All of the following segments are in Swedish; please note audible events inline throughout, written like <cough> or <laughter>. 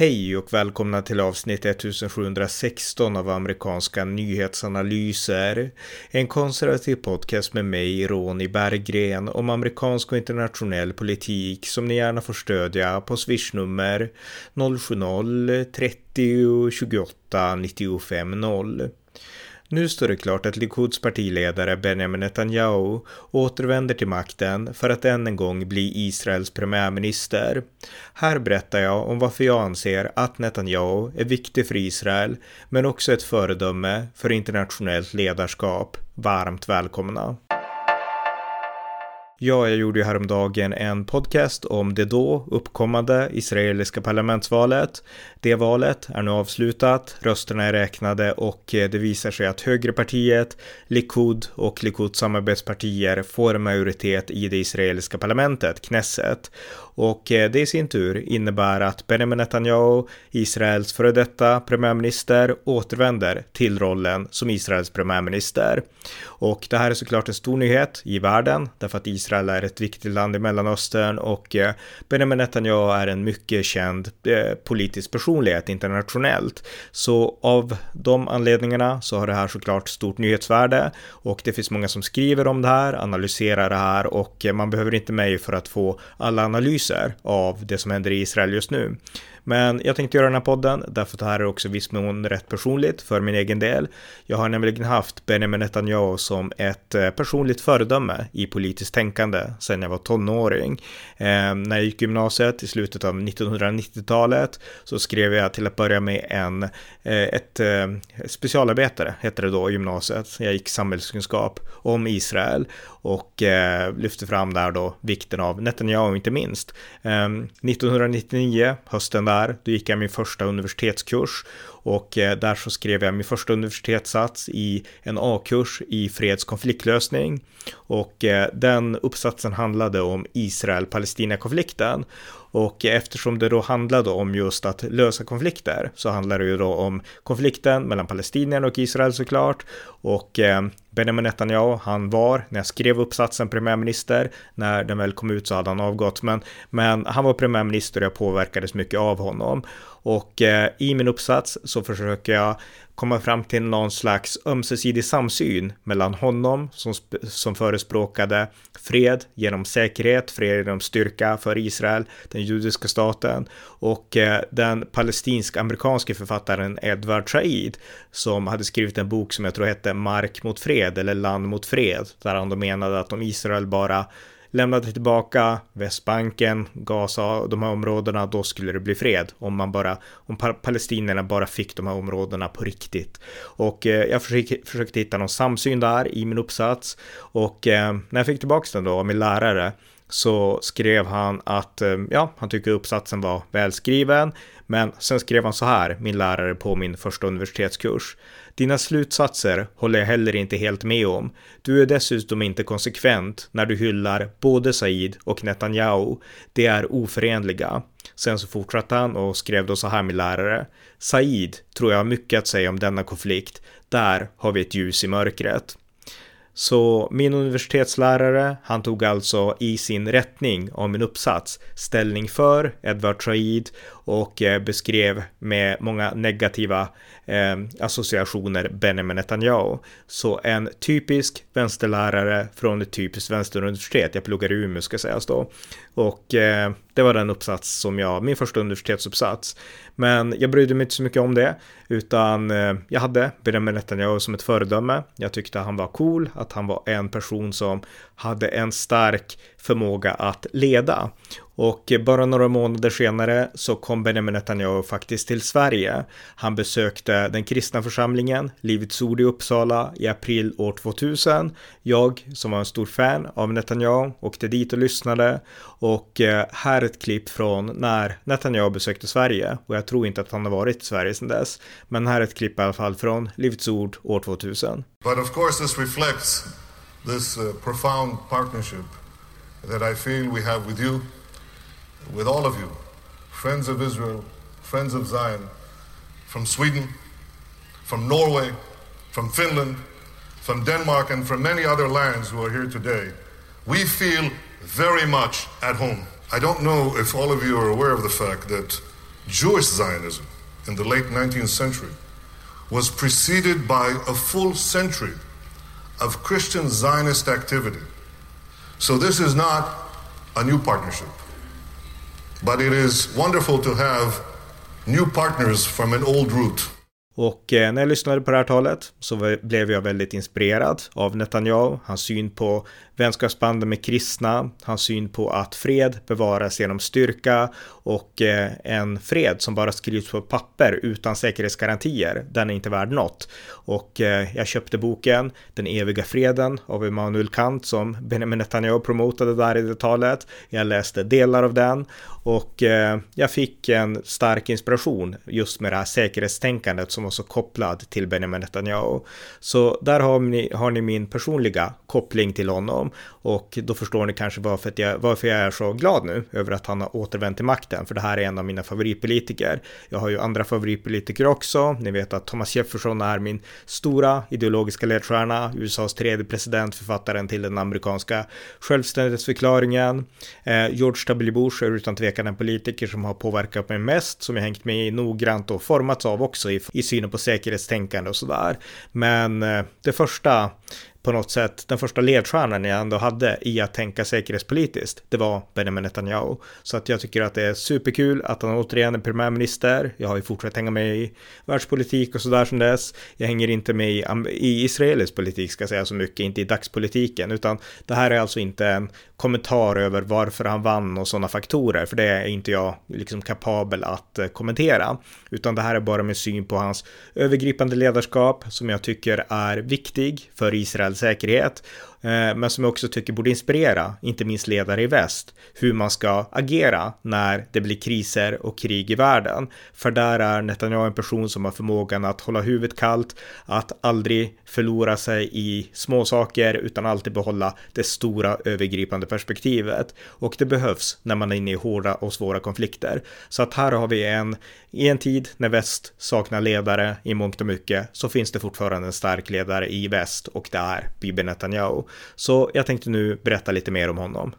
Hej och välkomna till avsnitt 1716 av amerikanska nyhetsanalyser. En konservativ podcast med mig, Ronny Berggren, om amerikansk och internationell politik som ni gärna får stödja på swishnummer 070-30 28 95 0. Nu står det klart att Likuds partiledare Benjamin Netanyahu återvänder till makten för att än en gång bli Israels premiärminister. Här berättar jag om varför jag anser att Netanyahu är viktig för Israel, men också ett föredöme för internationellt ledarskap. Varmt välkomna! Ja, jag gjorde ju häromdagen en podcast om det då uppkommande israeliska parlamentsvalet. Det valet är nu avslutat, rösterna är räknade och eh, det visar sig att högerpartiet, Likud och Likuds samarbetspartier får majoritet i det israeliska parlamentet, Knesset. Och eh, det i sin tur innebär att Benjamin Netanyahu, Israels före detta premiärminister, återvänder till rollen som Israels premiärminister. Och det här är såklart en stor nyhet i världen, därför att Israel är ett viktigt land i Mellanöstern och eh, Benjamin Netanyahu är en mycket känd eh, politisk personlighet internationellt. Så av de anledningarna så har det här såklart stort nyhetsvärde och det finns många som skriver om det här, analyserar det här och eh, man behöver inte mig för att få alla analyser av det som händer i Israel just nu. Men jag tänkte göra den här podden därför att det här är också viss mån rätt personligt för min egen del. Jag har nämligen haft Benjamin Netanyahu som ett eh, personligt föredöme i politiskt tänkande sedan jag var tonåring. Eh, när jag gick gymnasiet i slutet av 1990-talet så skrev skrev jag till att börja med en, eh, ett eh, specialarbetare, hette det då, i gymnasiet. Jag gick samhällskunskap om Israel och eh, lyfte fram där då vikten av Netanyahu inte minst. Ehm, 1999, hösten där, då gick jag min första universitetskurs och där så skrev jag min första universitetssats i en A-kurs i freds konfliktlösning och den uppsatsen handlade om Israel-Palestina-konflikten och eftersom det då handlade om just att lösa konflikter så handlar det ju då om konflikten mellan palestinierna och Israel såklart. Och eh, Benjamin Netanyahu, han var, när jag skrev uppsatsen, premiärminister. När den väl kom ut så hade han avgått, men, men han var premiärminister och jag påverkades mycket av honom. Och eh, i min uppsats så försöker jag komma fram till någon slags ömsesidig samsyn mellan honom som, som förespråkade fred genom säkerhet, fred genom styrka för Israel, den judiska staten och eh, den palestinsk-amerikanske författaren Edward Said som hade skrivit en bok som jag tror hette Mark mot fred eller Land mot fred där han då menade att om Israel bara lämnade tillbaka Västbanken, Gaza och de här områdena, då skulle det bli fred. Om man bara, om palestinierna bara fick de här områdena på riktigt. Och eh, jag försökte, försökte hitta någon samsyn där i min uppsats. Och eh, när jag fick tillbaka den då av min lärare så skrev han att eh, ja, han tycker uppsatsen var välskriven. Men sen skrev han så här, min lärare på min första universitetskurs. Dina slutsatser håller jag heller inte helt med om. Du är dessutom inte konsekvent när du hyllar både Said och Netanyahu. Det är oförenliga. Sen så fortsatte han och skrev då så här med lärare. Said tror jag har mycket att säga om denna konflikt. Där har vi ett ljus i mörkret. Så min universitetslärare, han tog alltså i sin rättning av min uppsats. Ställning för Edward Said och eh, beskrev med många negativa eh, associationer Benjamin Netanyahu. Så en typisk vänsterlärare från ett typiskt vänsteruniversitet. Jag pluggar i Umeå ska sägas då. Och eh, det var den uppsats som jag, min första universitetsuppsats. Men jag brydde mig inte så mycket om det, utan eh, jag hade Benjamin Netanyahu som ett föredöme. Jag tyckte han var cool, att han var en person som hade en stark förmåga att leda. Och bara några månader senare så kom Benjamin Netanyahu faktiskt till Sverige. Han besökte den kristna församlingen Livets Ord i Uppsala i april år 2000. Jag, som var en stor fan av Netanyahu, åkte dit och lyssnade. Och eh, här är ett klipp från när Netanyahu besökte Sverige. Och jag tror inte att han har varit i Sverige sedan dess. Men här är ett klipp i alla fall från Livets Ord år 2000. But of course this reflects this eh, profound partnership that I feel we have with you with all of you, friends of Israel, friends of Zion, from Sweden, from Norway, from Finland, from Denmark, and from many other lands who are here today. We feel very much at home. I don't know if all of you are aware of the fact that Jewish Zionism in the late 19th century was preceded by a full century of Christian Zionist activity. So this is not a new partnership, but it is wonderful to have new partners from an old route. Och eh, när jag lyssnade på det här talet så blev jag väldigt inspirerad av Netanyahu, hans syn på vänskapsbanden med kristna, hans syn på att fred bevaras genom styrka och eh, en fred som bara skrivs på papper utan säkerhetsgarantier, den är inte värd något. Och eh, jag köpte boken Den eviga freden av Immanuel Kant som Benjamin Netanyahu promotade där i det talet. Jag läste delar av den och eh, jag fick en stark inspiration just med det här säkerhetstänkandet som var så kopplad till Benjamin Netanyahu. Så där har ni, har ni min personliga koppling till honom och då förstår ni kanske varför jag, varför jag är så glad nu över att han har återvänt till makten, för det här är en av mina favoritpolitiker. Jag har ju andra favoritpolitiker också. Ni vet att Thomas Jefferson är min stora ideologiska ledstjärna, USAs tredje president, författaren till den amerikanska självständighetsförklaringen. Eh, George W. Bush är utan tvekan en politiker som har påverkat mig mest, som jag hängt med i noggrant och formats av också i, i synen på säkerhetstänkande och sådär. Men eh, det första på något sätt den första ledstjärnan jag ändå hade i att tänka säkerhetspolitiskt, det var Benjamin Netanyahu. Så att jag tycker att det är superkul att han återigen är premiärminister. Jag har ju fortsatt hänga med i världspolitik och sådär som dess. Jag hänger inte med i, i israelisk politik ska jag säga så mycket, inte i dagspolitiken, utan det här är alltså inte en kommentar över varför han vann och sådana faktorer, för det är inte jag liksom kapabel att eh, kommentera, utan det här är bara min syn på hans övergripande ledarskap som jag tycker är viktig för Israels säkerhet. Eh, men som jag också tycker borde inspirera, inte minst ledare i väst, hur man ska agera när det blir kriser och krig i världen. För där är Netanyahu en person som har förmågan att hålla huvudet kallt, att aldrig förlora sig i små saker utan alltid behålla det stora övergripande perspektivet. Och det behövs när man är inne i hårda och svåra konflikter. Så att här har vi en, i en tid när väst saknar ledare i mångt och mycket, så finns det fortfarande en stark ledare i väst och det är Bibi Netanyahu. Så jag tänkte nu berätta lite mer om honom.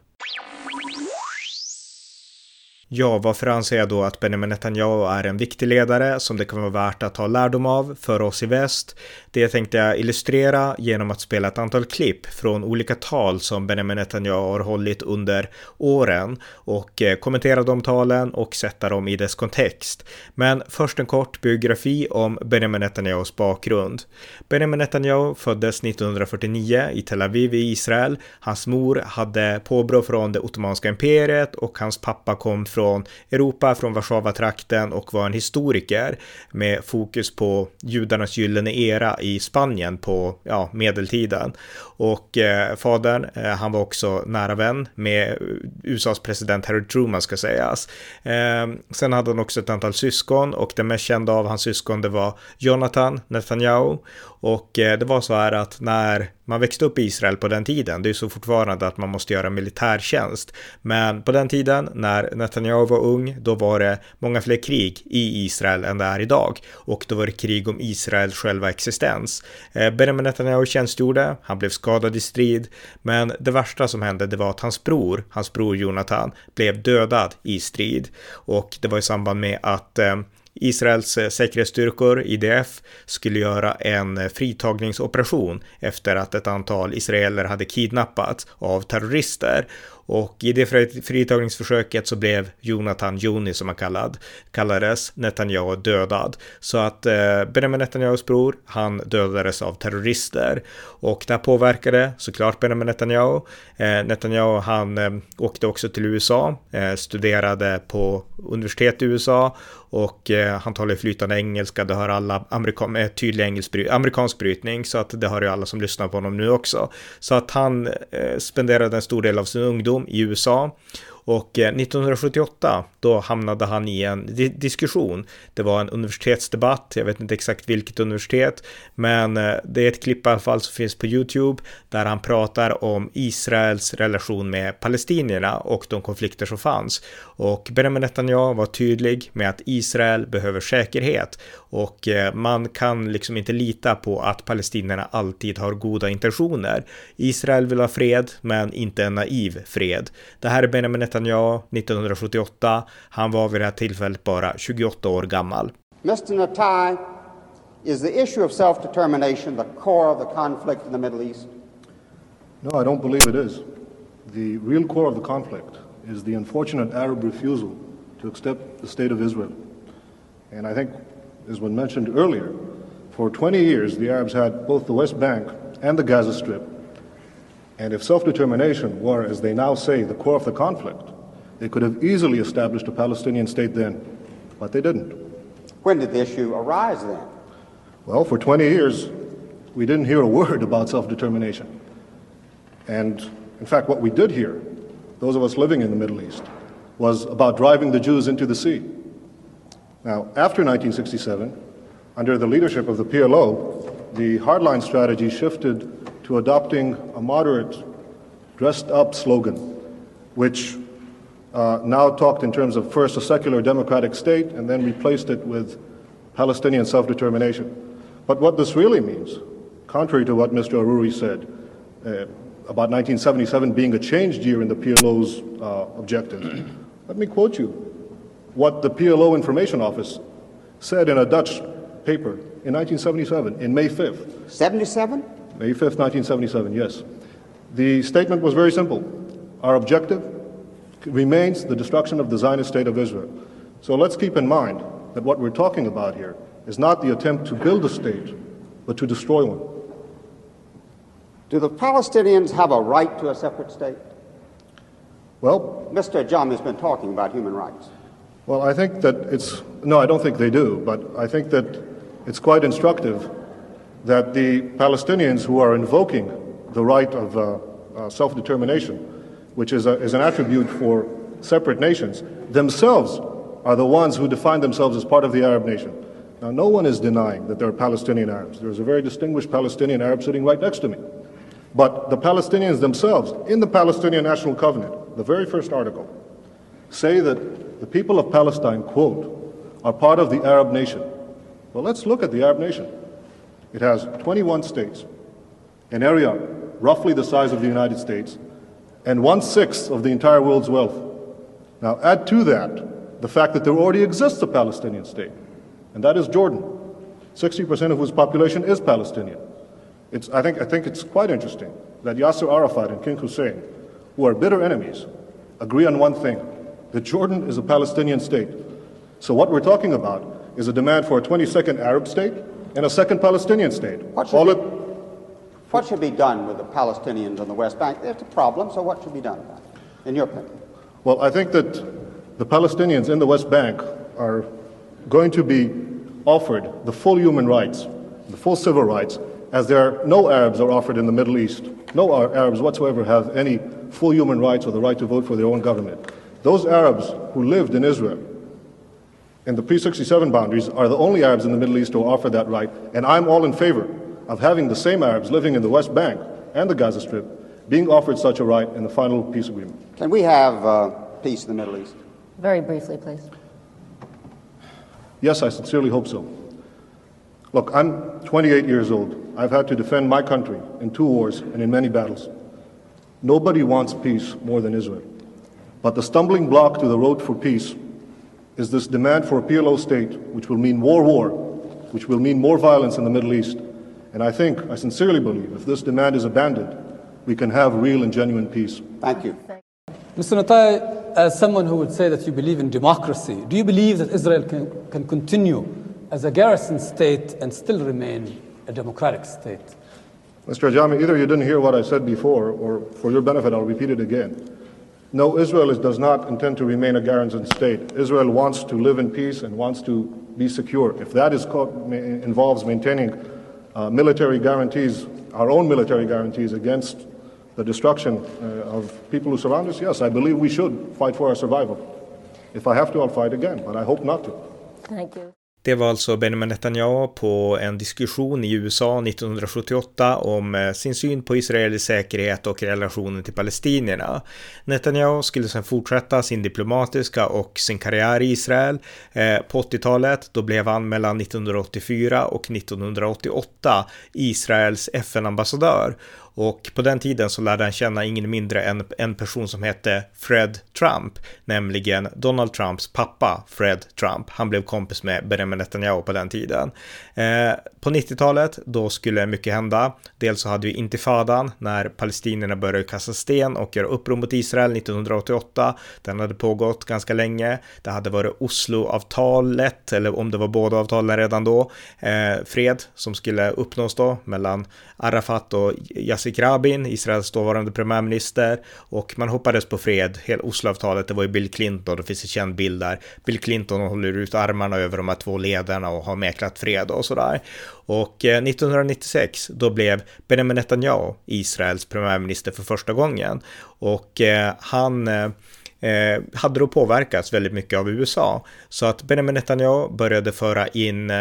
Ja, varför anser jag då att Benjamin Netanyahu är en viktig ledare som det kan vara värt att ta lärdom av för oss i väst? Det tänkte jag illustrera genom att spela ett antal klipp från olika tal som Benjamin Netanyahu har hållit under åren och eh, kommentera de talen och sätta dem i dess kontext. Men först en kort biografi om Benjamin Netanyahus bakgrund. Benjamin Netanyahu föddes 1949 i Tel Aviv i Israel. Hans mor hade påbrå från det ottomanska imperiet och hans pappa kom från från Europa, från Warszawatrakten och var en historiker med fokus på judarnas gyllene era i Spanien på ja, medeltiden. Och eh, fadern, eh, han var också nära vän med USAs president Harry Truman ska sägas. Eh, sen hade han också ett antal syskon och den mest kända av hans syskon det var Jonathan Netanyahu. Och eh, det var så här att när man växte upp i Israel på den tiden, det är så fortfarande att man måste göra militärtjänst. Men på den tiden när Netanyahu var ung, då var det många fler krig i Israel än det är idag. Och då var det krig om Israels själva existens. Eh, Benjamin Netanyahu tjänstgjorde, han blev skadad i strid, men det värsta som hände det var att hans bror, hans bror Jonathan, blev dödad i strid. Och det var i samband med att eh, Israels eh, säkerhetsstyrkor, IDF, skulle göra en eh, fritagningsoperation efter att ett antal israeler hade kidnappats av terrorister och i det fritagningsförsöket så blev Jonathan Joni som han kallad, kallades Netanyahu dödad. Så att eh, Benjamin Netanyahus bror, han dödades av terrorister. Och det här påverkade såklart Benjamin Netanyahu. Eh, Netanyahu han eh, åkte också till USA, eh, studerade på universitet i USA och eh, han talar flytande engelska, det har alla amerikan med eh, tydlig engelsk, amerikansk brytning så att det har ju alla som lyssnar på honom nu också. Så att han eh, spenderade en stor del av sin ungdom i USA och eh, 1978 då hamnade han i en diskussion. Det var en universitetsdebatt, jag vet inte exakt vilket universitet, men eh, det är ett klipp i alla fall som finns på YouTube där han pratar om Israels relation med palestinierna och de konflikter som fanns. Och Benjamin Netanyahu var tydlig med att Israel behöver säkerhet och eh, man kan liksom inte lita på att palestinierna alltid har goda intentioner. Israel vill ha fred, men inte en naiv fred. Det här är Benjamin Netanyahu 1978. Han var vid det här tillfället bara 28 år gammal. Mr. Natai, is the issue of self-determination the core of the conflict in the Middle East? No, I don't believe it is. The real core of the conflict is the unfortunate Arab refusal to accept the state of Israel. And I think, as was mentioned earlier, for 20 years the Arabs had both the West Bank and the Gaza Strip. And if self determination were, as they now say, the core of the conflict, they could have easily established a Palestinian state then, but they didn't. When did the issue arise then? Well, for 20 years, we didn't hear a word about self determination. And in fact, what we did hear, those of us living in the Middle East, was about driving the Jews into the sea. Now, after 1967, under the leadership of the PLO, the hardline strategy shifted to adopting a moderate, dressed up slogan, which uh, now talked in terms of first a secular democratic state and then replaced it with Palestinian self determination. But what this really means, contrary to what Mr. Aruri said, uh, about 1977 being a changed year in the PLO's uh, objectives, <clears throat> let me quote you what the PLO Information Office said in a Dutch paper in 1977, in May 5th. 77? May 5th, 1977, yes. The statement was very simple. Our objective remains the destruction of the Zionist state of Israel. So let's keep in mind that what we're talking about here is not the attempt to build a state, but to destroy one. Do the Palestinians have a right to a separate state? Well, Mr. Jam has been talking about human rights. Well, I think that it's no, I don't think they do, but I think that it's quite instructive that the Palestinians who are invoking the right of uh, uh, self determination, which is, a, is an attribute for separate nations, themselves are the ones who define themselves as part of the Arab nation. Now, no one is denying that there are Palestinian Arabs. There's a very distinguished Palestinian Arab sitting right next to me. But the Palestinians themselves, in the Palestinian National Covenant, the very first article, say that the people of Palestine, quote, are part of the Arab nation. Well, let's look at the Arab nation. It has 21 states, an area roughly the size of the United States, and one sixth of the entire world's wealth. Now, add to that the fact that there already exists a Palestinian state, and that is Jordan, 60% of whose population is Palestinian. It's, I, think, I think it's quite interesting that Yasser Arafat and King Hussein, who are bitter enemies, agree on one thing that Jordan is a Palestinian state. So, what we're talking about is a demand for a 22nd Arab state and a second Palestinian state. What should All be- it, What should be done with the Palestinians on the West Bank? It's a problem, so what should be done about it, in your opinion? well, I think that the Palestinians in the West Bank are going to be offered the full human rights, the full civil rights, as there are no Arabs are offered in the Middle East. No Arabs whatsoever have any full human rights or the right to vote for their own government. Those Arabs who lived in Israel in the pre 67 boundaries are the only Arabs in the Middle East who offer that right, and I'm all in favor of having the same Arabs living in the West Bank and the Gaza Strip being offered such a right in the final peace agreement. Can we have uh, peace in the Middle East? Very briefly, please. Yes, I sincerely hope so. Look, I'm 28 years old. I've had to defend my country in two wars and in many battles. Nobody wants peace more than Israel. But the stumbling block to the road for peace is this demand for a PLO state, which will mean more war, which will mean more violence in the Middle East. And I think, I sincerely believe, if this demand is abandoned, we can have real and genuine peace. Thank you. Mr. Natai, as someone who would say that you believe in democracy, do you believe that Israel can, can continue as a garrison state and still remain a democratic state? Mr. Ajami, either you didn't hear what I said before, or for your benefit, I'll repeat it again. No, Israel is, does not intend to remain a garrison state. Israel wants to live in peace and wants to be secure. If that is called, involves maintaining uh, military guarantees, our own military guarantees against the destruction uh, of people who surround us, yes, I believe we should fight for our survival. If I have to, I'll fight again, but I hope not to. Thank you. Det var alltså Benjamin Netanyahu på en diskussion i USA 1978 om eh, sin syn på Israels säkerhet och relationen till palestinierna. Netanyahu skulle sedan fortsätta sin diplomatiska och sin karriär i Israel. Eh, på 80-talet då blev han mellan 1984 och 1988 Israels FN-ambassadör. Och på den tiden så lärde han känna ingen mindre än en person som hette Fred Trump, nämligen Donald Trumps pappa Fred Trump. Han blev kompis med Benjamin Netanyahu på den tiden. Eh, på 90-talet, då skulle mycket hända. Dels så hade vi intifadan när palestinierna började kasta sten och göra uppror mot Israel 1988. Den hade pågått ganska länge. Det hade varit Osloavtalet, eller om det var båda avtalen redan då, eh, fred som skulle uppnås då mellan Arafat och Yasser Rabin, Israels dåvarande premiärminister, och man hoppades på fred. Hela Osloavtalet, det var ju Bill Clinton, det finns en känd bild där. Bill Clinton håller ut armarna över de här två ledarna och har mäklat fred och sådär. Och eh, 1996, då blev Benjamin Netanyahu Israels premiärminister för första gången. Och eh, han eh, hade då påverkats väldigt mycket av USA. Så att Benjamin Netanyahu började föra in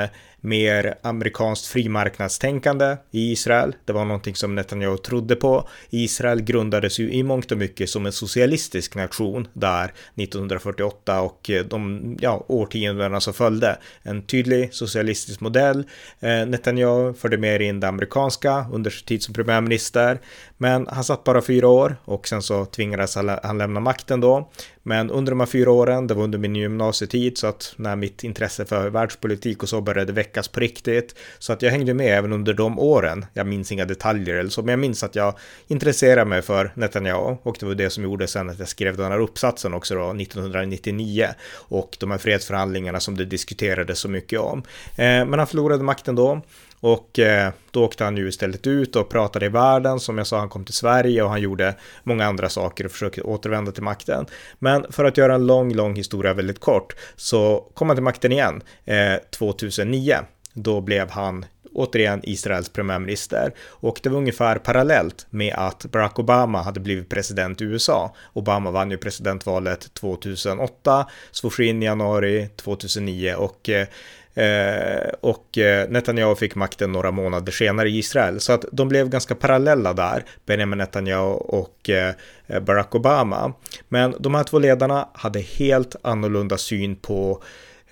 mer amerikanskt frimarknadstänkande i Israel. Det var någonting som Netanyahu trodde på. Israel grundades ju i mångt och mycket som en socialistisk nation där 1948 och eh, de ja, årtiondena som följde. En tydlig socialistisk modell. Eh, Netanyahu förde mer in det amerikanska under sin tid som premiärminister. Men han satt bara fyra år och sen så tvingades han lämna makten då. Men under de här fyra åren, det var under min gymnasietid, så att när mitt intresse för världspolitik och så började väckas på riktigt, så att jag hängde med även under de åren. Jag minns inga detaljer eller så, men jag minns att jag intresserade mig för Netanyahu och det var det som gjorde sen att jag skrev den här uppsatsen också då, 1999 och de här fredsförhandlingarna som det diskuterades så mycket om. Eh, men han förlorade makten då och eh, då åkte han ju istället ut och pratade i världen. Som jag sa, han kom till Sverige och han gjorde många andra saker och försökte återvända till makten. Men för att göra en lång, lång historia väldigt kort så kom han till makten igen eh, 2009. Då blev han återigen Israels premiärminister. Och det var ungefär parallellt med att Barack Obama hade blivit president i USA. Obama vann ju presidentvalet 2008, svors in i januari 2009 och eh, Eh, och eh, Netanyahu fick makten några månader senare i Israel. Så att de blev ganska parallella där, Benjamin Netanyahu och eh, Barack Obama. Men de här två ledarna hade helt annorlunda syn på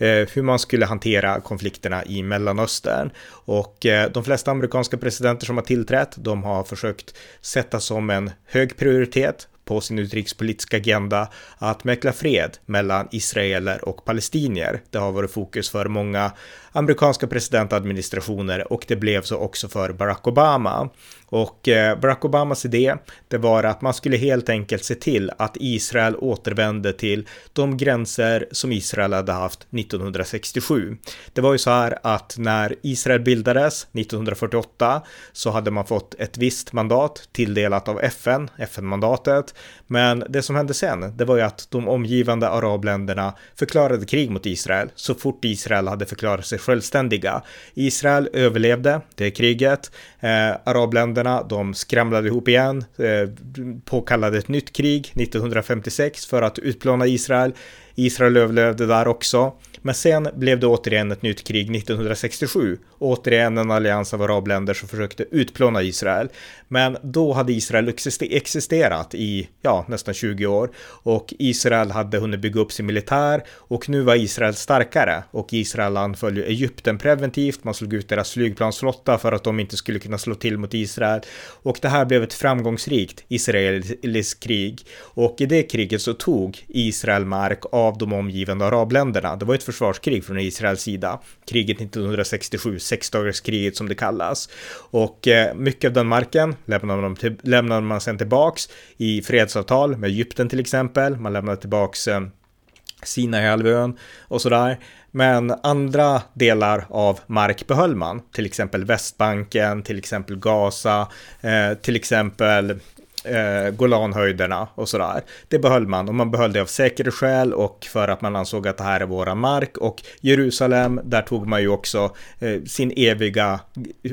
hur man skulle hantera konflikterna i Mellanöstern. Och de flesta amerikanska presidenter som har tillträtt, de har försökt sätta som en hög prioritet på sin utrikespolitiska agenda att mäkla fred mellan israeler och palestinier. Det har varit fokus för många amerikanska presidentadministrationer och det blev så också för Barack Obama. Och eh, Barack Obamas idé, det var att man skulle helt enkelt se till att Israel återvände till de gränser som Israel hade haft 1967. Det var ju så här att när Israel bildades 1948 så hade man fått ett visst mandat tilldelat av FN, FN-mandatet. Men det som hände sen, det var ju att de omgivande arabländerna förklarade krig mot Israel så fort Israel hade förklarat sig självständiga. Israel överlevde det kriget. Eh, arabländerna, de skramlade ihop igen, eh, påkallade ett nytt krig 1956 för att utplåna Israel. Israel överlevde där också. Men sen blev det återigen ett nytt krig 1967. Återigen en allians av arabländer som försökte utplåna Israel. Men då hade Israel existerat i ja, nästan 20 år och Israel hade hunnit bygga upp sin militär och nu var Israel starkare och Israel anföll Egypten preventivt. Man slog ut deras flygplansflotta för att de inte skulle kunna slå till mot Israel och det här blev ett framgångsrikt israeliskt krig och i det kriget så tog Israel mark av de omgivande arabländerna. Det var ett försvarskrig från Israels sida. Kriget 1967, sexdagarskriget som det kallas. Och eh, mycket av den marken lämnade man, till, lämnade man sen tillbaks i fredsavtal med Egypten till exempel. Man lämnade tillbaks eh, Sinaihalvön och sådär. Men andra delar av mark behöll man, till exempel Västbanken, till exempel Gaza, eh, till exempel eh, Golanhöjderna och sådär. Det behöll man och man behöll det av säkerhetsskäl och för att man ansåg att det här är våra mark och Jerusalem, där tog man ju också eh, sin eviga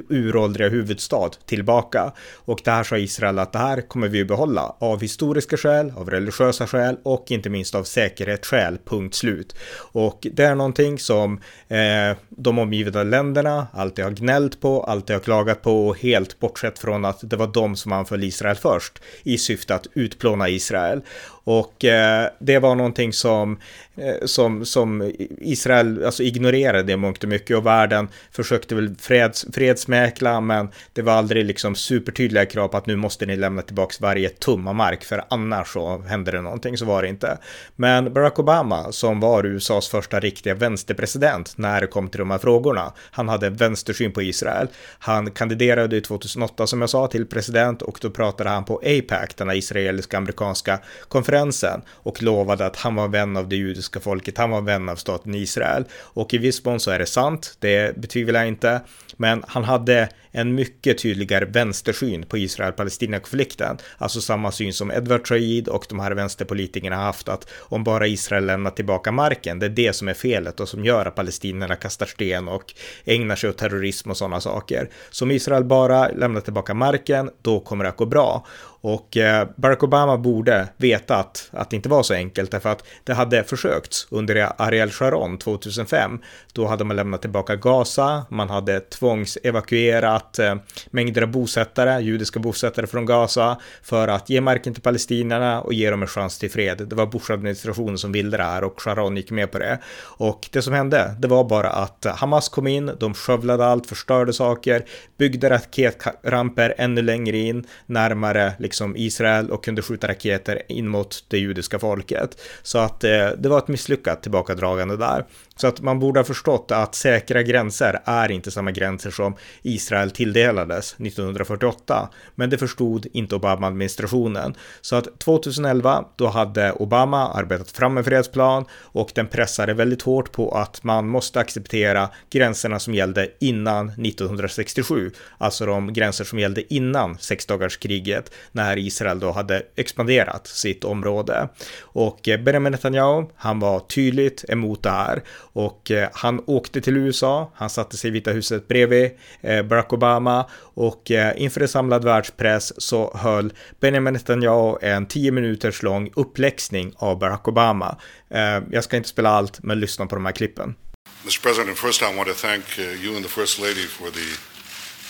uråldriga huvudstad tillbaka. Och det här sa Israel att det här kommer vi behålla av historiska skäl, av religiösa skäl och inte minst av säkerhetsskäl, punkt slut. Och det är någonting som eh, de omgivande länderna alltid har gnällt på, alltid har klagat på och helt bortsett från att det var de som anföll Israel först i syfte att utplåna Israel. Och eh, det var någonting som, eh, som, som Israel alltså ignorerade i mångt och mycket och världen försökte väl freds, fredsmäkla men det var aldrig liksom supertydliga krav på att nu måste ni lämna tillbaka varje tumma mark för annars så händer det någonting, så var det inte. Men Barack Obama som var USAs första riktiga vänsterpresident när det kom till de här frågorna, han hade en vänstersyn på Israel. Han kandiderade 2008 som jag sa till president och då pratade han på APAC, den här israeliska amerikanska konferensen konferensen och lovade att han var vän av det judiska folket, han var vän av staten Israel. Och i viss mån så är det sant, det betvivlar jag inte. Men han hade en mycket tydligare vänstersyn på Israel-Palestina-konflikten. Alltså samma syn som Edward Said och de här vänsterpolitikerna har haft att om bara Israel lämnar tillbaka marken, det är det som är felet och som gör att palestinierna kastar sten och ägnar sig åt terrorism och sådana saker. Så om Israel bara lämnar tillbaka marken, då kommer det att gå bra. Och eh, Barack Obama borde veta att, att det inte var så enkelt därför att det hade försökts under Ariel Sharon 2005. Då hade man lämnat tillbaka Gaza, man hade tvångsevakuerat eh, mängder av bosättare, judiska bosättare från Gaza för att ge marken till palestinierna och ge dem en chans till fred. Det var Bush-administrationen som ville det här och Sharon gick med på det. Och det som hände, det var bara att Hamas kom in, de skövlade allt, förstörde saker, byggde raketramper ännu längre in, närmare liksom Liksom Israel och kunde skjuta raketer in mot det judiska folket. Så att eh, det var ett misslyckat tillbakadragande där. Så att man borde ha förstått att säkra gränser är inte samma gränser som Israel tilldelades 1948. Men det förstod inte Obama-administrationen. Så att 2011, då hade Obama arbetat fram en fredsplan och den pressade väldigt hårt på att man måste acceptera gränserna som gällde innan 1967. Alltså de gränser som gällde innan sexdagarskriget när Israel då hade expanderat sitt område. Och Benjamin Netanyahu, han var tydligt emot det här och eh, han åkte till USA, han satte sig i Vita huset bredvid eh, Barack Obama och eh, inför en samlad världspress så höll Benjamin Netanyahu en tio minuters lång uppläxning av Barack Obama. Eh, jag ska inte spela allt, men lyssna på de här klippen. Mr. President, first I want to thank uh, you and the First Lady for the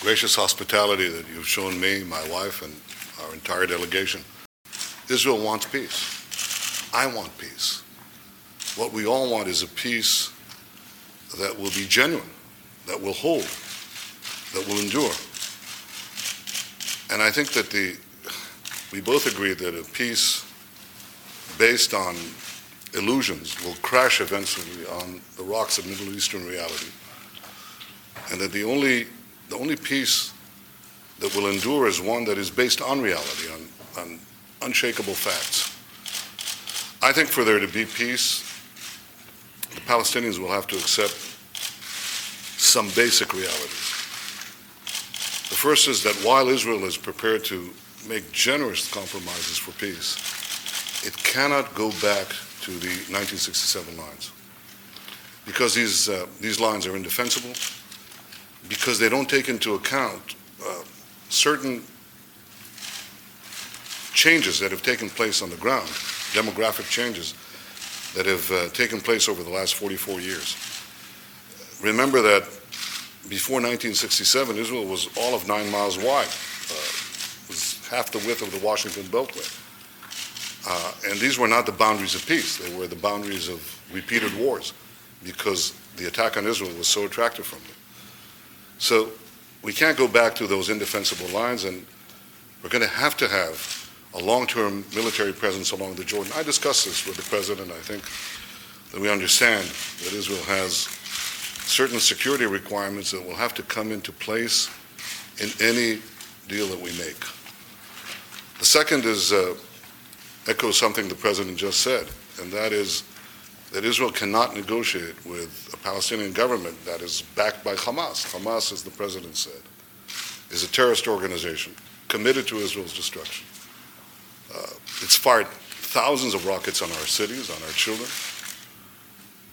gracious hospitality that you've shown me, my wife, and our entire delegation. Israel wants peace. I want peace. What we all want is a peace that will be genuine, that will hold, that will endure. And I think that the, we both agree that a peace based on illusions will crash eventually on the rocks of Middle Eastern reality. And that the only, the only peace that will endure is one that is based on reality, on, on unshakable facts. I think for there to be peace, the Palestinians will have to accept some basic realities. The first is that while Israel is prepared to make generous compromises for peace, it cannot go back to the 1967 lines because these, uh, these lines are indefensible, because they don't take into account uh, certain changes that have taken place on the ground, demographic changes that have uh, taken place over the last 44 years. Remember that before 1967, Israel was all of nine miles wide, uh, was half the width of the Washington Beltway. Uh, and these were not the boundaries of peace, they were the boundaries of repeated wars because the attack on Israel was so attractive from them. So we can't go back to those indefensible lines, and we're going to have to have a long-term military presence along the Jordan. I discussed this with the president. I think that we understand that Israel has certain security requirements that will have to come into place in any deal that we make. The second is uh, echo something the president just said, and that is that Israel cannot negotiate with a Palestinian government that is backed by Hamas. Hamas, as the president said, is a terrorist organization committed to Israel's destruction. Uh, it's fired thousands of rockets on our cities, on our children.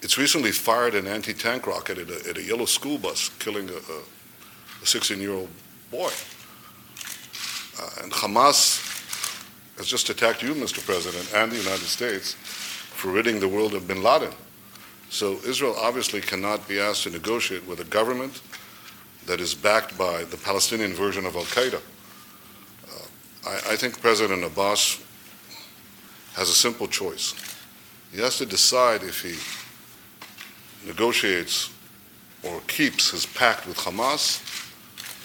It's recently fired an anti-tank rocket at a, at a yellow school bus, killing a, a 16-year-old boy. Uh, and Hamas has just attacked you, Mr. President, and the United States for ridding the world of bin Laden. So Israel obviously cannot be asked to negotiate with a government that is backed by the Palestinian version of Al Qaeda. I, I think President Abbas has a simple choice. He has to decide if he negotiates or keeps his pact with Hamas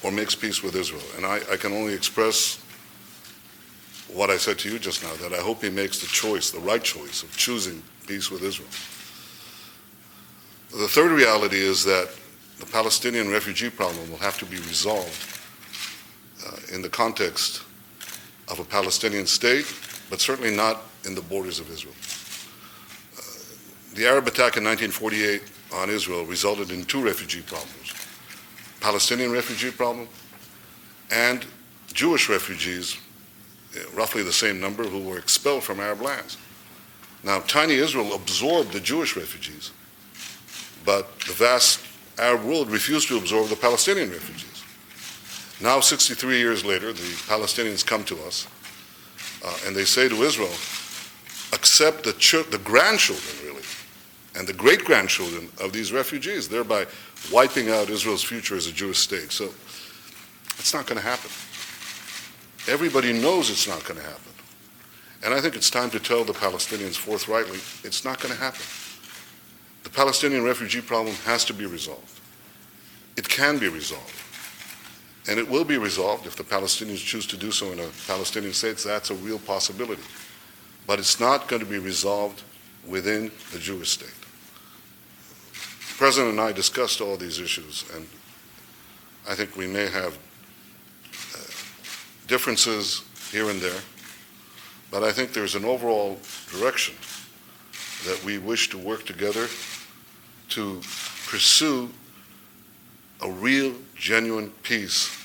or makes peace with Israel. And I, I, can only express what I said to you just now that I hope he makes the choice, the right choice, of choosing peace with Israel. The third reality is that the Palestinian refugee problem will have to be resolved uh, in the context of a Palestinian state, but certainly not in the borders of Israel. Uh, the Arab attack in 1948 on Israel resulted in two refugee problems Palestinian refugee problem and Jewish refugees, uh, roughly the same number, who were expelled from Arab lands. Now, tiny Israel absorbed the Jewish refugees, but the vast Arab world refused to absorb the Palestinian refugees. Now, 63 years later, the Palestinians come to us uh, and they say to Israel, accept the, ch- the grandchildren, really, and the great grandchildren of these refugees, thereby wiping out Israel's future as a Jewish state. So it's not going to happen. Everybody knows it's not going to happen. And I think it's time to tell the Palestinians forthrightly it's not going to happen. The Palestinian refugee problem has to be resolved. It can be resolved. And it will be resolved if the Palestinians choose to do so in a Palestinian state. That's a real possibility. But it's not going to be resolved within the Jewish state. The President and I discussed all these issues, and I think we may have uh, differences here and there, but I think there's an overall direction that we wish to work together to pursue a real, genuine peace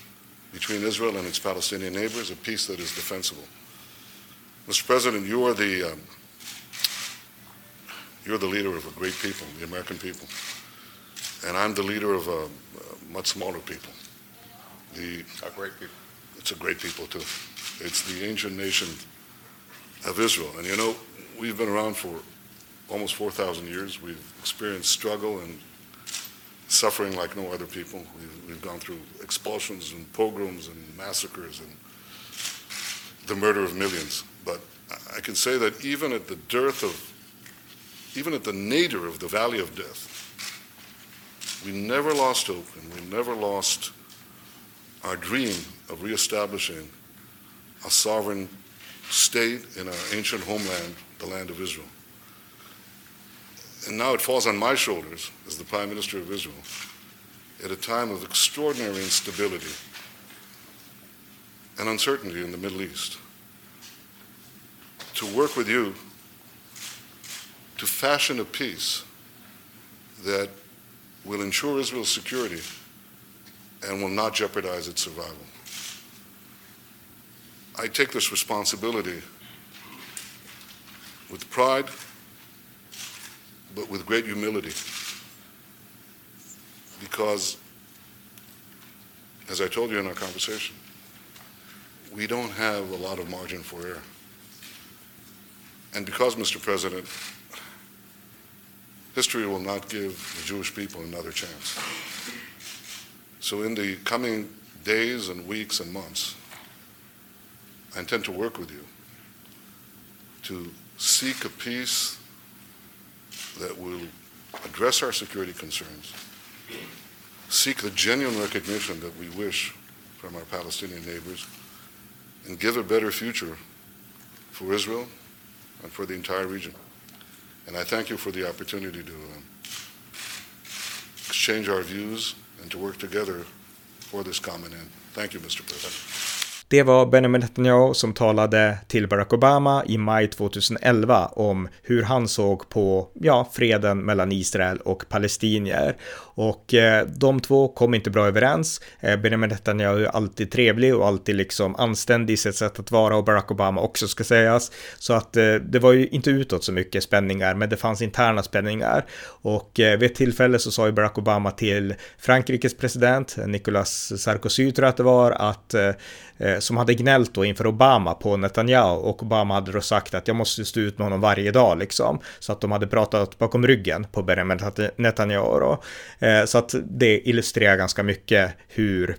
between Israel and its Palestinian neighbors, a peace that is defensible. Mr. President, you are the um, you're the leader of a great people, the American people, and I'm the leader of a, a much smaller people. The a great people. It's a great people too. It's the ancient nation of Israel, and you know we've been around for almost 4,000 years. We've experienced struggle and suffering like no other people. We've, we've, gone through expulsions and pogroms and massacres and the murder of millions. But I can say that even at the dearth of, even at the nadir of the valley of death, we never lost hope and we never lost our dream of reestablishing a sovereign state in our ancient homeland, the land of Israel. And now it falls on my shoulders as the Prime Minister of Israel at a time of extraordinary instability and uncertainty in the Middle East to work with you to fashion a peace that will ensure Israel's security and will not jeopardize its survival. I take this responsibility with pride but with great humility. Because, as I told you in our conversation, we don't have a lot of margin for error. And because, Mr. President, history will not give the Jewish people another chance. So, in the coming days and weeks and months, I intend to work with you to seek a peace that will address our security concerns, seek the genuine recognition that we wish from our Palestinian neighbors, and give a better future for Israel and for the entire region. And I thank you for the opportunity to um, exchange our views and to work together for this common end. Thank you, Mr. President. Det var Benjamin Netanyahu som talade till Barack Obama i maj 2011 om hur han såg på, ja, freden mellan Israel och palestinier. Och eh, de två kom inte bra överens. Eh, Benjamin Netanyahu är alltid trevlig och alltid liksom anständig i sitt sätt att vara och Barack Obama också ska sägas. Så att eh, det var ju inte utåt så mycket spänningar, men det fanns interna spänningar. Och eh, vid ett tillfälle så sa ju Barack Obama till Frankrikes president, eh, Nicolas Sarkozy tror jag att det var, att eh, eh, som hade gnällt då inför Obama på Netanyahu och Obama hade då sagt att jag måste stå ut med honom varje dag liksom. Så att de hade pratat bakom ryggen på Benjamin Netanyahu då. Eh, så att det illustrerar ganska mycket hur,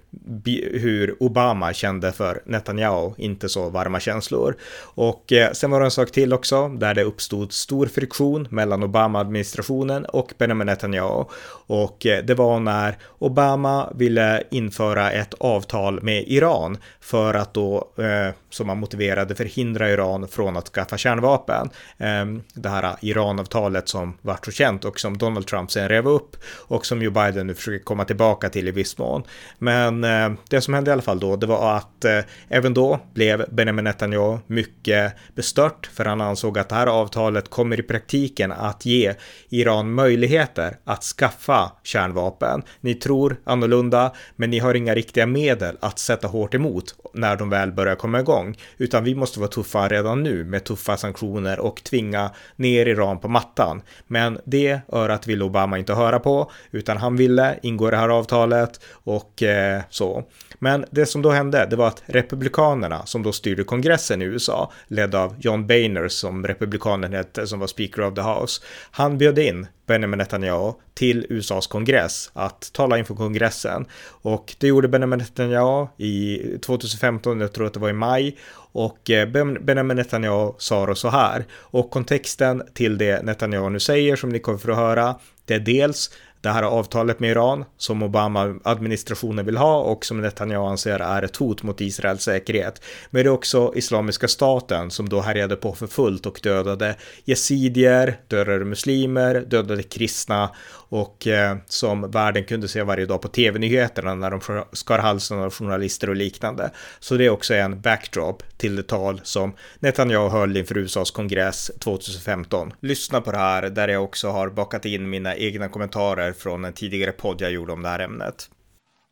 hur Obama kände för Netanyahu, inte så varma känslor. Och eh, sen var det en sak till också, där det uppstod stor friktion mellan Obama-administrationen och Benjamin Netanyahu. Och eh, det var när Obama ville införa ett avtal med Iran för att då, eh, som man motiverade, förhindra Iran från att skaffa kärnvapen. Ehm, det här Iranavtalet som vart så känt och som Donald Trump sen rev upp och som Joe Biden nu försöker komma tillbaka till i viss mån. Men eh, det som hände i alla fall då, det var att även då blev Benjamin Netanyahu mycket bestört för han ansåg att det här avtalet kommer i praktiken att ge Iran möjligheter att skaffa kärnvapen. Ni tror annorlunda, men ni har inga riktiga medel att sätta hårt emot när de väl börjar komma igång, utan vi måste vara tuffa redan nu med tuffa sanktioner och tvinga ner Iran på mattan. Men det örat vill Obama inte höra på, utan han ville ingå det här avtalet och eh, så. Men det som då hände, det var att republikanerna som då styrde kongressen i USA, ledd av John Boehner som republikanen hette, som var speaker of the house, han bjöd in Benjamin Netanyahu till USAs kongress att tala inför kongressen. Och det gjorde Benjamin Netanyahu i 2015, jag tror att det var i maj. Och eh, Benjamin Netanyahu sa då så här. Och kontexten till det Netanyahu nu säger som ni kommer få höra, det är dels det här avtalet med Iran som Obama-administrationen vill ha och som Netanyahu anser är ett hot mot Israels säkerhet. Men det är också Islamiska staten som då härjade på för fullt och dödade yazidier, dödade muslimer, dödade kristna och eh, som världen kunde se varje dag på tv-nyheterna när de skar halsen av journalister och liknande. Så det är också en backdrop till det tal som Netanyahu höll inför USAs kongress 2015. Lyssna på det här där jag också har bakat in mina egna kommentarer från en tidigare podd jag gjorde om det här ämnet.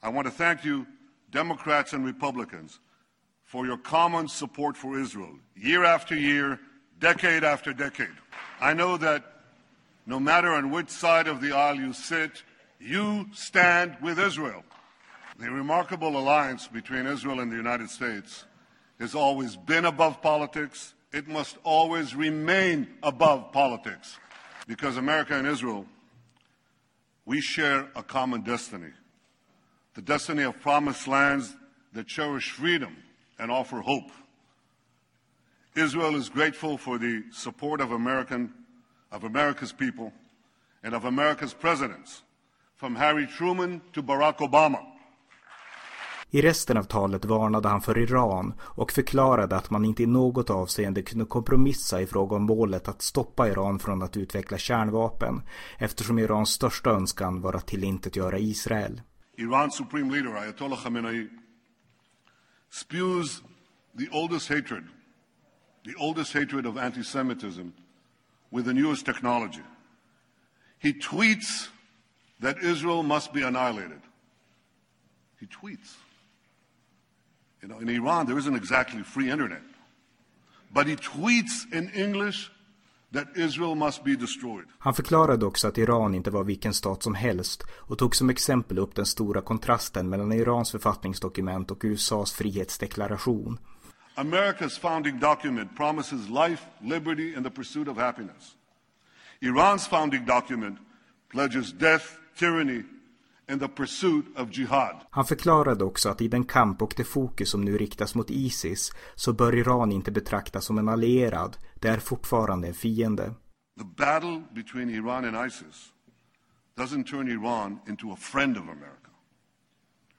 I want to thank you, Democrats and Republicans, for your common support for Israel, year after year, decade after decade. I know that no matter on which side of the aisle you sit, you stand with Israel. The remarkable alliance between Israel and the United States has always been above politics. It must always remain above politics because America and Israel, we share a common destiny the destiny of promised lands that cherish freedom and offer hope. Israel is grateful for the support of American of America's people and of America's presidents, from Harry Truman to Barack Obama. I resten av talet varnade han för Iran och förklarade att man inte i något avseende kunde kompromissa i fråga om målet att stoppa Iran från att utveckla kärnvapen eftersom Irans största önskan var att tillintetgöra Israel. Iran's supreme leader Ayatollah Khamenei spews the oldest hatred, the oldest hatred of anti-Semitism with the newest technology. He tweets that Israel must be annihilated. He tweets. You know, in Iran, there isn't exactly free internet. But he tweets in English that Israel must be destroyed. Han förklarade också att Iran inte var vilken stat som helst och tog som exempel upp den stora kontrasten mellan Irans författningsdokument och USAs frihetsdeklaration. America's founding document promises life, liberty, and the pursuit of happiness. Iran's founding document pledges death, tyranny, and the pursuit of jihad. Han förklarade också att i den kamp och det fokus som nu riktas mot Isis så bör Iran inte betraktas som en allierad. Det är fortfarande en fiende. The battle between Iran and ISIS doesn't turn Iran into a friend of America.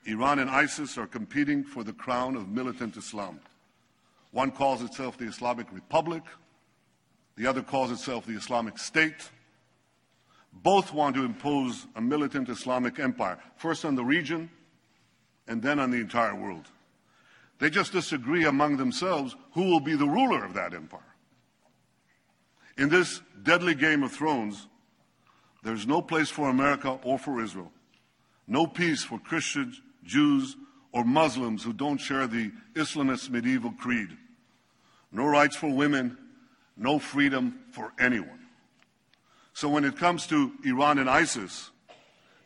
Iran and ISIS are competing for the crown of militant Islam. One calls itself the Islamic Republic, the other calls itself the Islamic State. Both want to impose a militant Islamic empire, first on the region and then on the entire world. They just disagree among themselves who will be the ruler of that empire. In this deadly game of thrones, there's no place for America or for Israel. No peace for Christians, Jews, or Muslims who don't share the Islamist medieval creed no rights for women, no freedom for anyone. So when it comes to Iran and ISIS,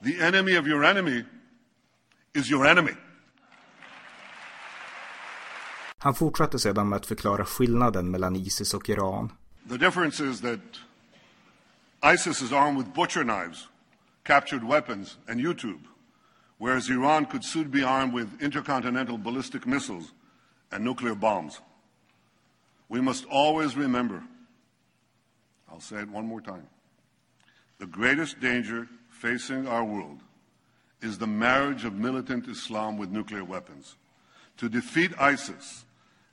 the enemy of your enemy is your enemy. Han fortsatte sedan med att förklara skillnaden mellan Isis och Iran. The difference is that ISIS is armed with butcher knives, captured weapons and YouTube, whereas Iran could soon be armed with intercontinental ballistic missiles and nuclear bombs. We must always remember, I'll say it one more time, the greatest danger facing our world is the marriage of militant Islam with nuclear weapons. To defeat ISIS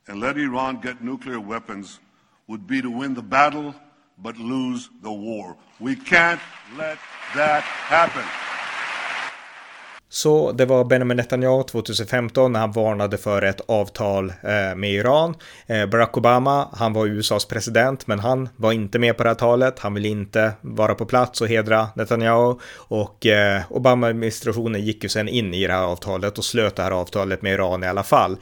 and let Iran get nuclear weapons would be to win the battle but lose the war. We can't let that happen. Så det var Benjamin Netanyahu 2015 när han varnade för ett avtal eh, med Iran. Eh, Barack Obama, han var USAs president, men han var inte med på det här talet. Han ville inte vara på plats och hedra Netanyahu. Och eh, Obama-administrationen gick ju sen in i det här avtalet och slöt det här avtalet med Iran i alla fall.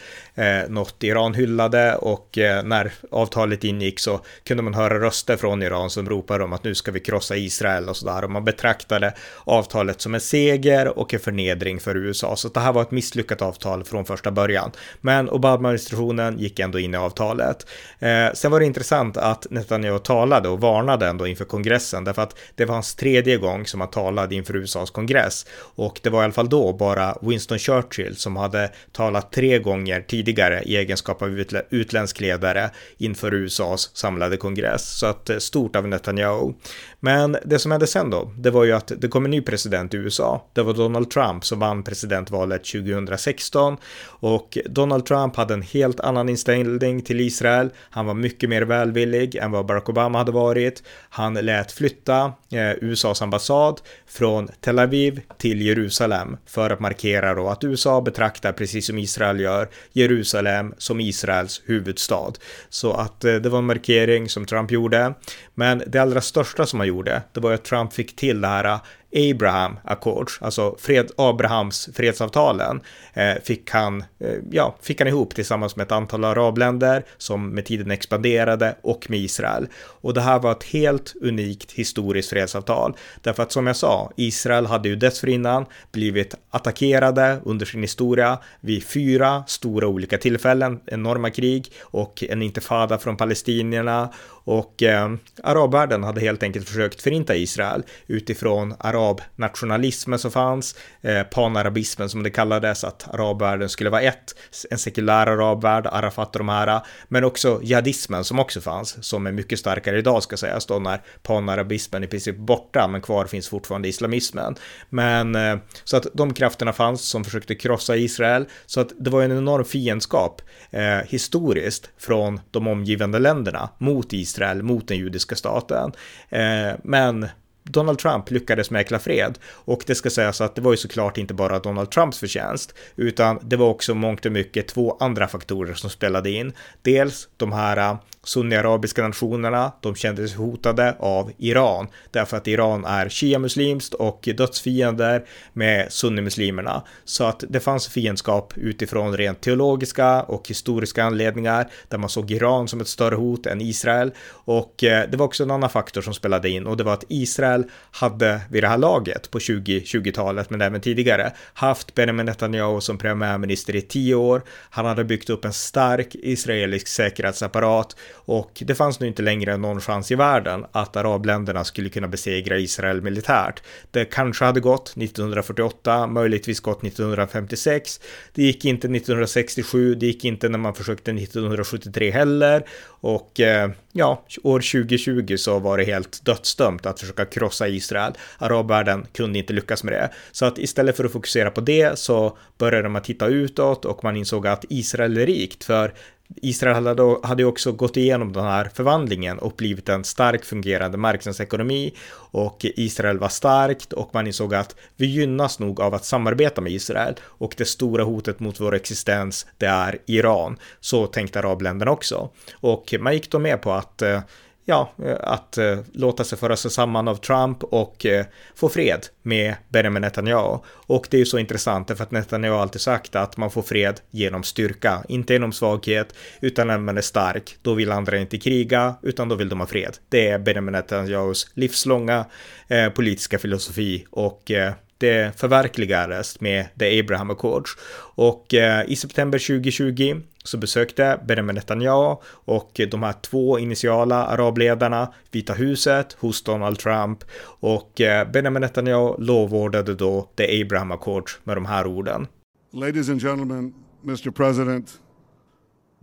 Något Iran hyllade och när avtalet ingick så kunde man höra röster från Iran som ropade om att nu ska vi krossa Israel och sådär. Och man betraktade avtalet som en seger och en förnedring förnedring för USA, så det här var ett misslyckat avtal från första början. Men Obama-administrationen gick ändå in i avtalet. Eh, sen var det intressant att Netanyahu talade och varnade ändå inför kongressen, därför att det var hans tredje gång som han talade inför USAs kongress. Och det var i alla fall då bara Winston Churchill som hade talat tre gånger tidigare i egenskap av utländsk ledare inför USAs samlade kongress. Så att eh, stort av Netanyahu. Men det som hände sen då, det var ju att det kom en ny president i USA. Det var Donald Trump som vann presidentvalet 2016 och Donald Trump hade en helt annan inställning till Israel. Han var mycket mer välvillig än vad Barack Obama hade varit. Han lät flytta eh, USAs ambassad från Tel Aviv till Jerusalem för att markera då att USA betraktar, precis som Israel gör, Jerusalem som Israels huvudstad. Så att eh, det var en markering som Trump gjorde. Men det allra största som han gjorde, det var att Trump fick till det här eh, Abraham Accords, alltså fred, Abrahams fredsavtalen, eh, fick, han, eh, ja, fick han ihop tillsammans med ett antal arabländer som med tiden expanderade och med Israel. Och det här var ett helt unikt historiskt fredsavtal. Därför att som jag sa, Israel hade ju dessförinnan blivit attackerade under sin historia vid fyra stora olika tillfällen, enorma krig och en intifada från palestinierna och eh, arabvärlden hade helt enkelt försökt förinta Israel utifrån arabnationalismen som fanns, eh, panarabismen som det kallades, att arabvärlden skulle vara ett, en sekulär arabvärld, Arafat och de här, men också jihadismen som också fanns, som är mycket starkare idag ska sägas då när panarabismen i princip borta, men kvar finns fortfarande islamismen. Men eh, så att de krafterna fanns som försökte krossa Israel, så att det var en enorm fiendskap eh, historiskt från de omgivande länderna mot Israel Israel mot den judiska staten. Eh, men Donald Trump lyckades mäkla fred och det ska sägas att det var ju såklart inte bara Donald Trumps förtjänst utan det var också mångt och mycket två andra faktorer som spelade in. Dels de här äh, sunniarabiska nationerna, de kände sig hotade av Iran därför att Iran är shia-muslimskt och dödsfiender med sunnimuslimerna. Så att det fanns fiendskap utifrån rent teologiska och historiska anledningar där man såg Iran som ett större hot än Israel. Och eh, det var också en annan faktor som spelade in och det var att Israel hade vid det här laget på 2020-talet men även tidigare haft Benjamin Netanyahu som premiärminister i tio år. Han hade byggt upp en stark israelisk säkerhetsapparat och det fanns nu inte längre någon chans i världen att arabländerna skulle kunna besegra Israel militärt. Det kanske hade gått 1948, möjligtvis gått 1956. Det gick inte 1967, det gick inte när man försökte 1973 heller. Och eh, ja, år 2020 så var det helt dödsdömt att försöka krossa Israel. Arabvärlden kunde inte lyckas med det. Så att istället för att fokusera på det så började man titta utåt och man insåg att Israel är rikt för Israel hade, hade också gått igenom den här förvandlingen och blivit en stark fungerande marknadsekonomi. Och Israel var starkt och man insåg att vi gynnas nog av att samarbeta med Israel. Och det stora hotet mot vår existens det är Iran. Så tänkte arabländerna också. Och man gick då med på att eh, ja, eh, att eh, låta sig föras samman av Trump och eh, få fred med Benjamin Netanyahu. Och det är ju så intressant för att Netanyahu har alltid sagt att man får fred genom styrka, inte genom svaghet, utan när man är stark, då vill andra inte kriga, utan då vill de ha fred. Det är Benjamin Netanyahus livslånga eh, politiska filosofi och eh, det förverkligades med The Abraham Accords. Och eh, i september 2020 så besökte Benjamin Netanyahu och de här två initiala arabledarna Vita huset hos Donald Trump och eh, Benjamin Netanyahu lovordade då The Abraham Accords med de här orden. Ladies and gentlemen, Mr. President,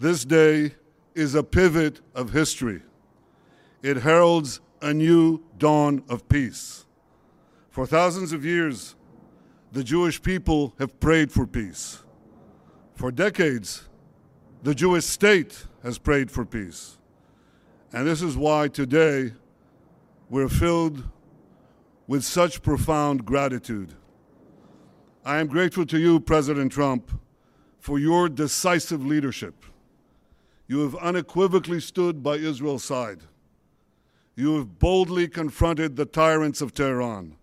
this day is a pivot of history. It heralds a new dawn of peace. For thousands of years, the Jewish people have prayed for peace. For decades, the Jewish state has prayed for peace. And this is why today we're filled with such profound gratitude. I am grateful to you, President Trump, for your decisive leadership. You have unequivocally stood by Israel's side. You have boldly confronted the tyrants of Tehran.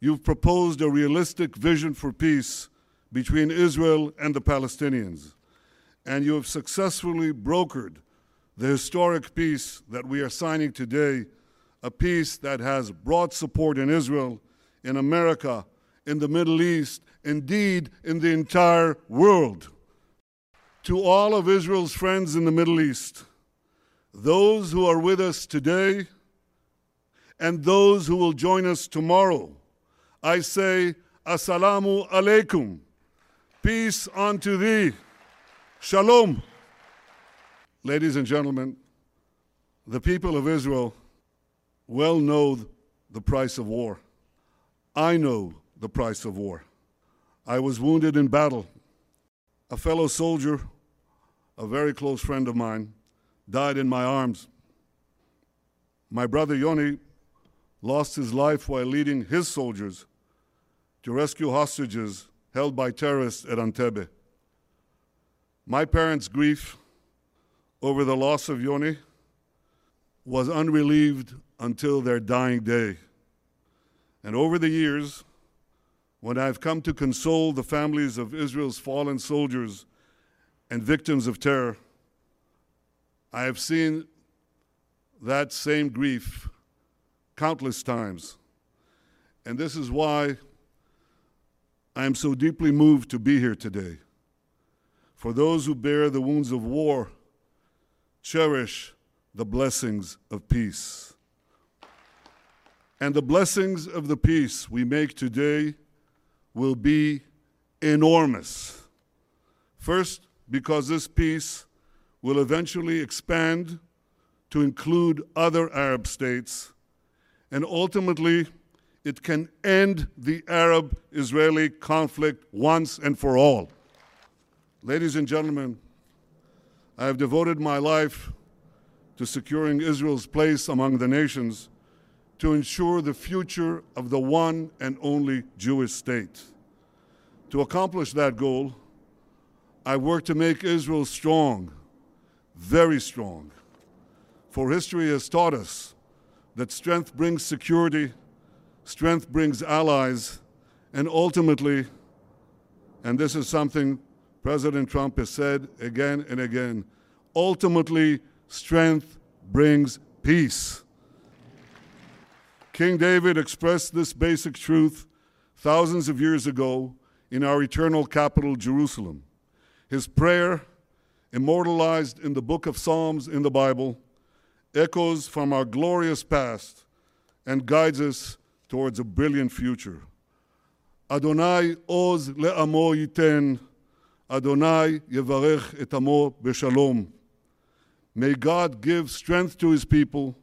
You've proposed a realistic vision for peace between Israel and the Palestinians. And you have successfully brokered the historic peace that we are signing today, a peace that has broad support in Israel, in America, in the Middle East, indeed in the entire world. To all of Israel's friends in the Middle East, those who are with us today, and those who will join us tomorrow, I say, Assalamu alaikum. Peace unto thee. Shalom. Ladies and gentlemen, the people of Israel well know the price of war. I know the price of war. I was wounded in battle. A fellow soldier, a very close friend of mine, died in my arms. My brother Yoni lost his life while leading his soldiers to rescue hostages held by terrorists at Antebbe. My parents' grief over the loss of Yoni was unrelieved until their dying day. And over the years, when I've come to console the families of Israel's fallen soldiers and victims of terror, I have seen that same grief countless times. And this is why I am so deeply moved to be here today. For those who bear the wounds of war, cherish the blessings of peace. And the blessings of the peace we make today will be enormous. First, because this peace will eventually expand to include other Arab states, and ultimately, it can end the Arab Israeli conflict once and for all. Ladies and gentlemen, I have devoted my life to securing Israel's place among the nations to ensure the future of the one and only Jewish state. To accomplish that goal, I work to make Israel strong, very strong. For history has taught us that strength brings security, strength brings allies, and ultimately, and this is something President Trump has said again and again, ultimately, strength brings peace. King David expressed this basic truth thousands of years ago in our eternal capital, Jerusalem. His prayer, immortalized in the book of Psalms in the Bible, echoes from our glorious past and guides us towards a brilliant future. Adonai oz le'amo yiten, Adonai yevarech et amo b'shalom. May God give strength to his people.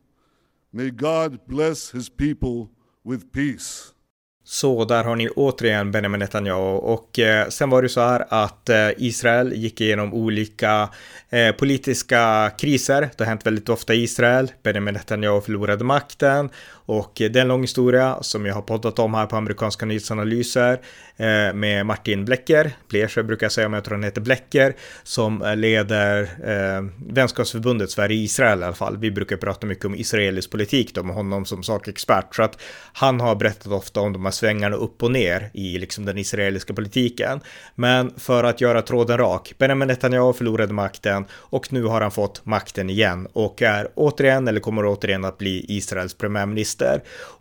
May God bless his people with peace. Så där har ni återigen Benjamin Netanyahu och eh, sen var det så här att eh, Israel gick igenom olika eh, politiska kriser. Det har hänt väldigt ofta i Israel. Benjamin Netanyahu förlorade makten och eh, det är en lång historia som jag har poddat om här på amerikanska nyhetsanalyser eh, med Martin Blecker, Blecher brukar jag säga, men jag tror han heter Blecker, som eh, leder eh, vänskapsförbundet Sverige-Israel i alla fall. Vi brukar prata mycket om israelisk politik då med honom som sakexpert, så att han har berättat ofta om de här svängarna upp och ner i liksom den israeliska politiken. Men för att göra tråden rak, Benjamin Netanyahu förlorade makten och nu har han fått makten igen och är återigen eller kommer återigen att bli Israels premiärminister.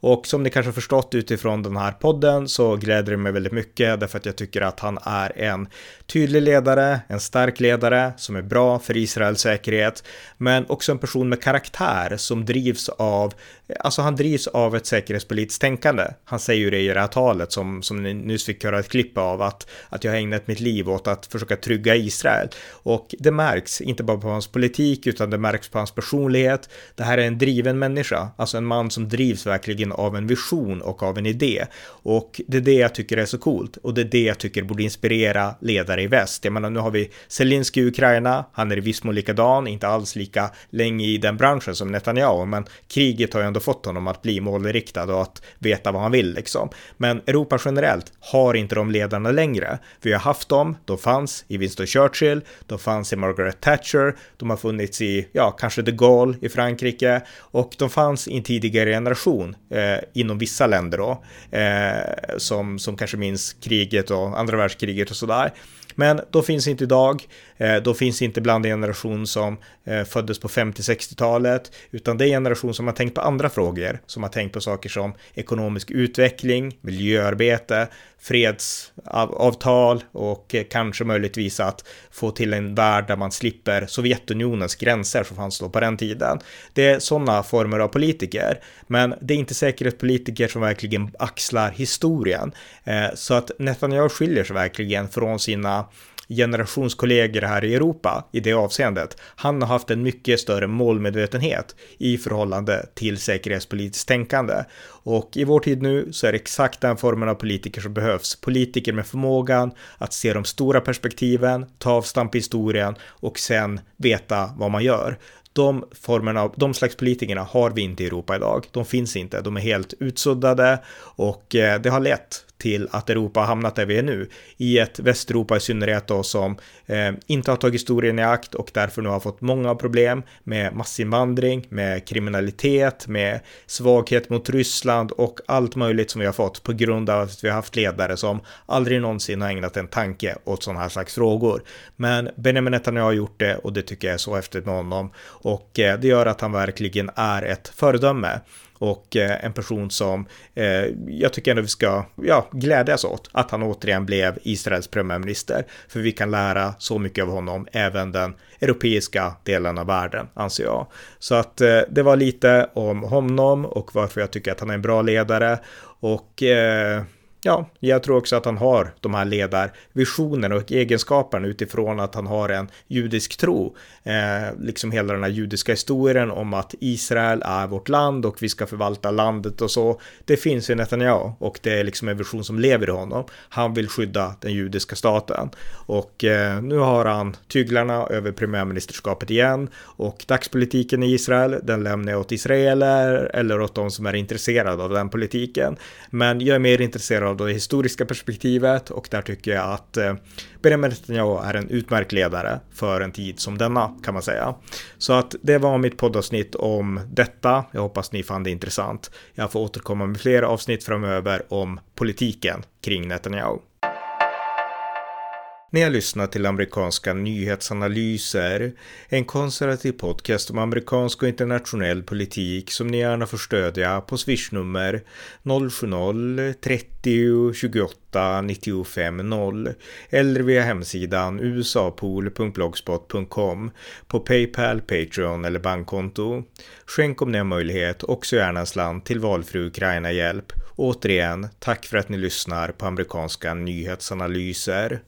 Och som ni kanske förstått utifrån den här podden så gläder det mig väldigt mycket därför att jag tycker att han är en tydlig ledare, en stark ledare som är bra för Israels säkerhet, men också en person med karaktär som drivs av, alltså han drivs av ett säkerhetspolitiskt tänkande. Han säger ju det i det här talet som, som ni nyss fick höra ett klipp av att, att jag har ägnat mitt liv åt att försöka trygga Israel. Och det märks, inte bara på hans politik, utan det märks på hans personlighet. Det här är en driven människa, alltså en man som drivs verkligen av en vision och av en idé. Och det är det jag tycker är så coolt och det är det jag tycker borde inspirera ledare i väst. Jag menar, nu har vi Zelensky i Ukraina, han är i viss mån likadan, inte alls lika länge i den branschen som Netanyahu, men kriget har ju ändå fått honom att bli målriktad och att veta vad han vill liksom. Men Europa generellt har inte de ledarna längre. Vi har haft dem, de fanns i Winston Churchill, de fanns i Margaret Thatcher, de har funnits i, ja, kanske de Gaulle i Frankrike och de fanns i en tidigare generation eh, inom vissa länder då, eh, som, som kanske minns kriget och andra världskriget och sådär. Men de finns inte idag. Eh, de finns inte bland en generation som eh, föddes på 50-60-talet, utan det är en generation som har tänkt på andra frågor, som har tänkt på saker som ekonomisk utveckling, miljöarbete, fredsavtal och eh, kanske möjligtvis att få till en värld där man slipper Sovjetunionens gränser som fanns då på den tiden. Det är sådana former av politiker, men det är inte säkerhetspolitiker som verkligen axlar historien. Så att Netanyahu skiljer sig verkligen från sina generationskollegor här i Europa i det avseendet. Han har haft en mycket större målmedvetenhet i förhållande till säkerhetspolitiskt tänkande. Och i vår tid nu så är det exakt den formen av politiker som behövs. Politiker med förmågan att se de stora perspektiven, ta avstamp i historien och sen veta vad man gör de formerna, av de slags politikerna har vi inte i Europa idag. De finns inte, de är helt utsuddade och eh, det har lett till att Europa har hamnat där vi är nu. I ett Västeuropa i synnerhet då som eh, inte har tagit historien i akt och därför nu har fått många problem med massinvandring, med kriminalitet, med svaghet mot Ryssland och allt möjligt som vi har fått på grund av att vi har haft ledare som aldrig någonsin har ägnat en tanke åt sådana här slags frågor. Men Benjamin Netanyahu har gjort det och det tycker jag är så häftigt med honom och eh, det gör att han verkligen är ett föredöme och eh, en person som eh, jag tycker ändå vi ska ja, glädjas åt att han återigen blev Israels premiärminister. För vi kan lära så mycket av honom, även den europeiska delen av världen, anser jag. Så att eh, det var lite om honom och varför jag tycker att han är en bra ledare. Och eh, Ja, jag tror också att han har de här ledarvisionerna och egenskaperna utifrån att han har en judisk tro. Eh, liksom hela den här judiska historien om att Israel är vårt land och vi ska förvalta landet och så. Det finns i Netanyahu och det är liksom en vision som lever i honom. Han vill skydda den judiska staten och eh, nu har han tyglarna över premiärministerskapet igen och dagspolitiken i Israel, den lämnar jag åt israeler eller åt de som är intresserade av den politiken. Men jag är mer intresserad av det historiska perspektivet och där tycker jag att eh, Benjamin Netanyahu är en utmärkt ledare för en tid som denna kan man säga. Så att det var mitt poddavsnitt om detta. Jag hoppas ni fann det intressant. Jag får återkomma med fler avsnitt framöver om politiken kring Netanyahu. Ni har lyssnat till amerikanska nyhetsanalyser, en konservativ podcast om amerikansk och internationell politik som ni gärna får stödja på swishnummer 070-30 28 95 0 eller via hemsidan usapool.blogspot.com på Paypal, Patreon eller bankkonto. Skänk om ni har möjlighet också gärna en slant till valfri Ukraina-hjälp. Återigen, tack för att ni lyssnar på amerikanska nyhetsanalyser.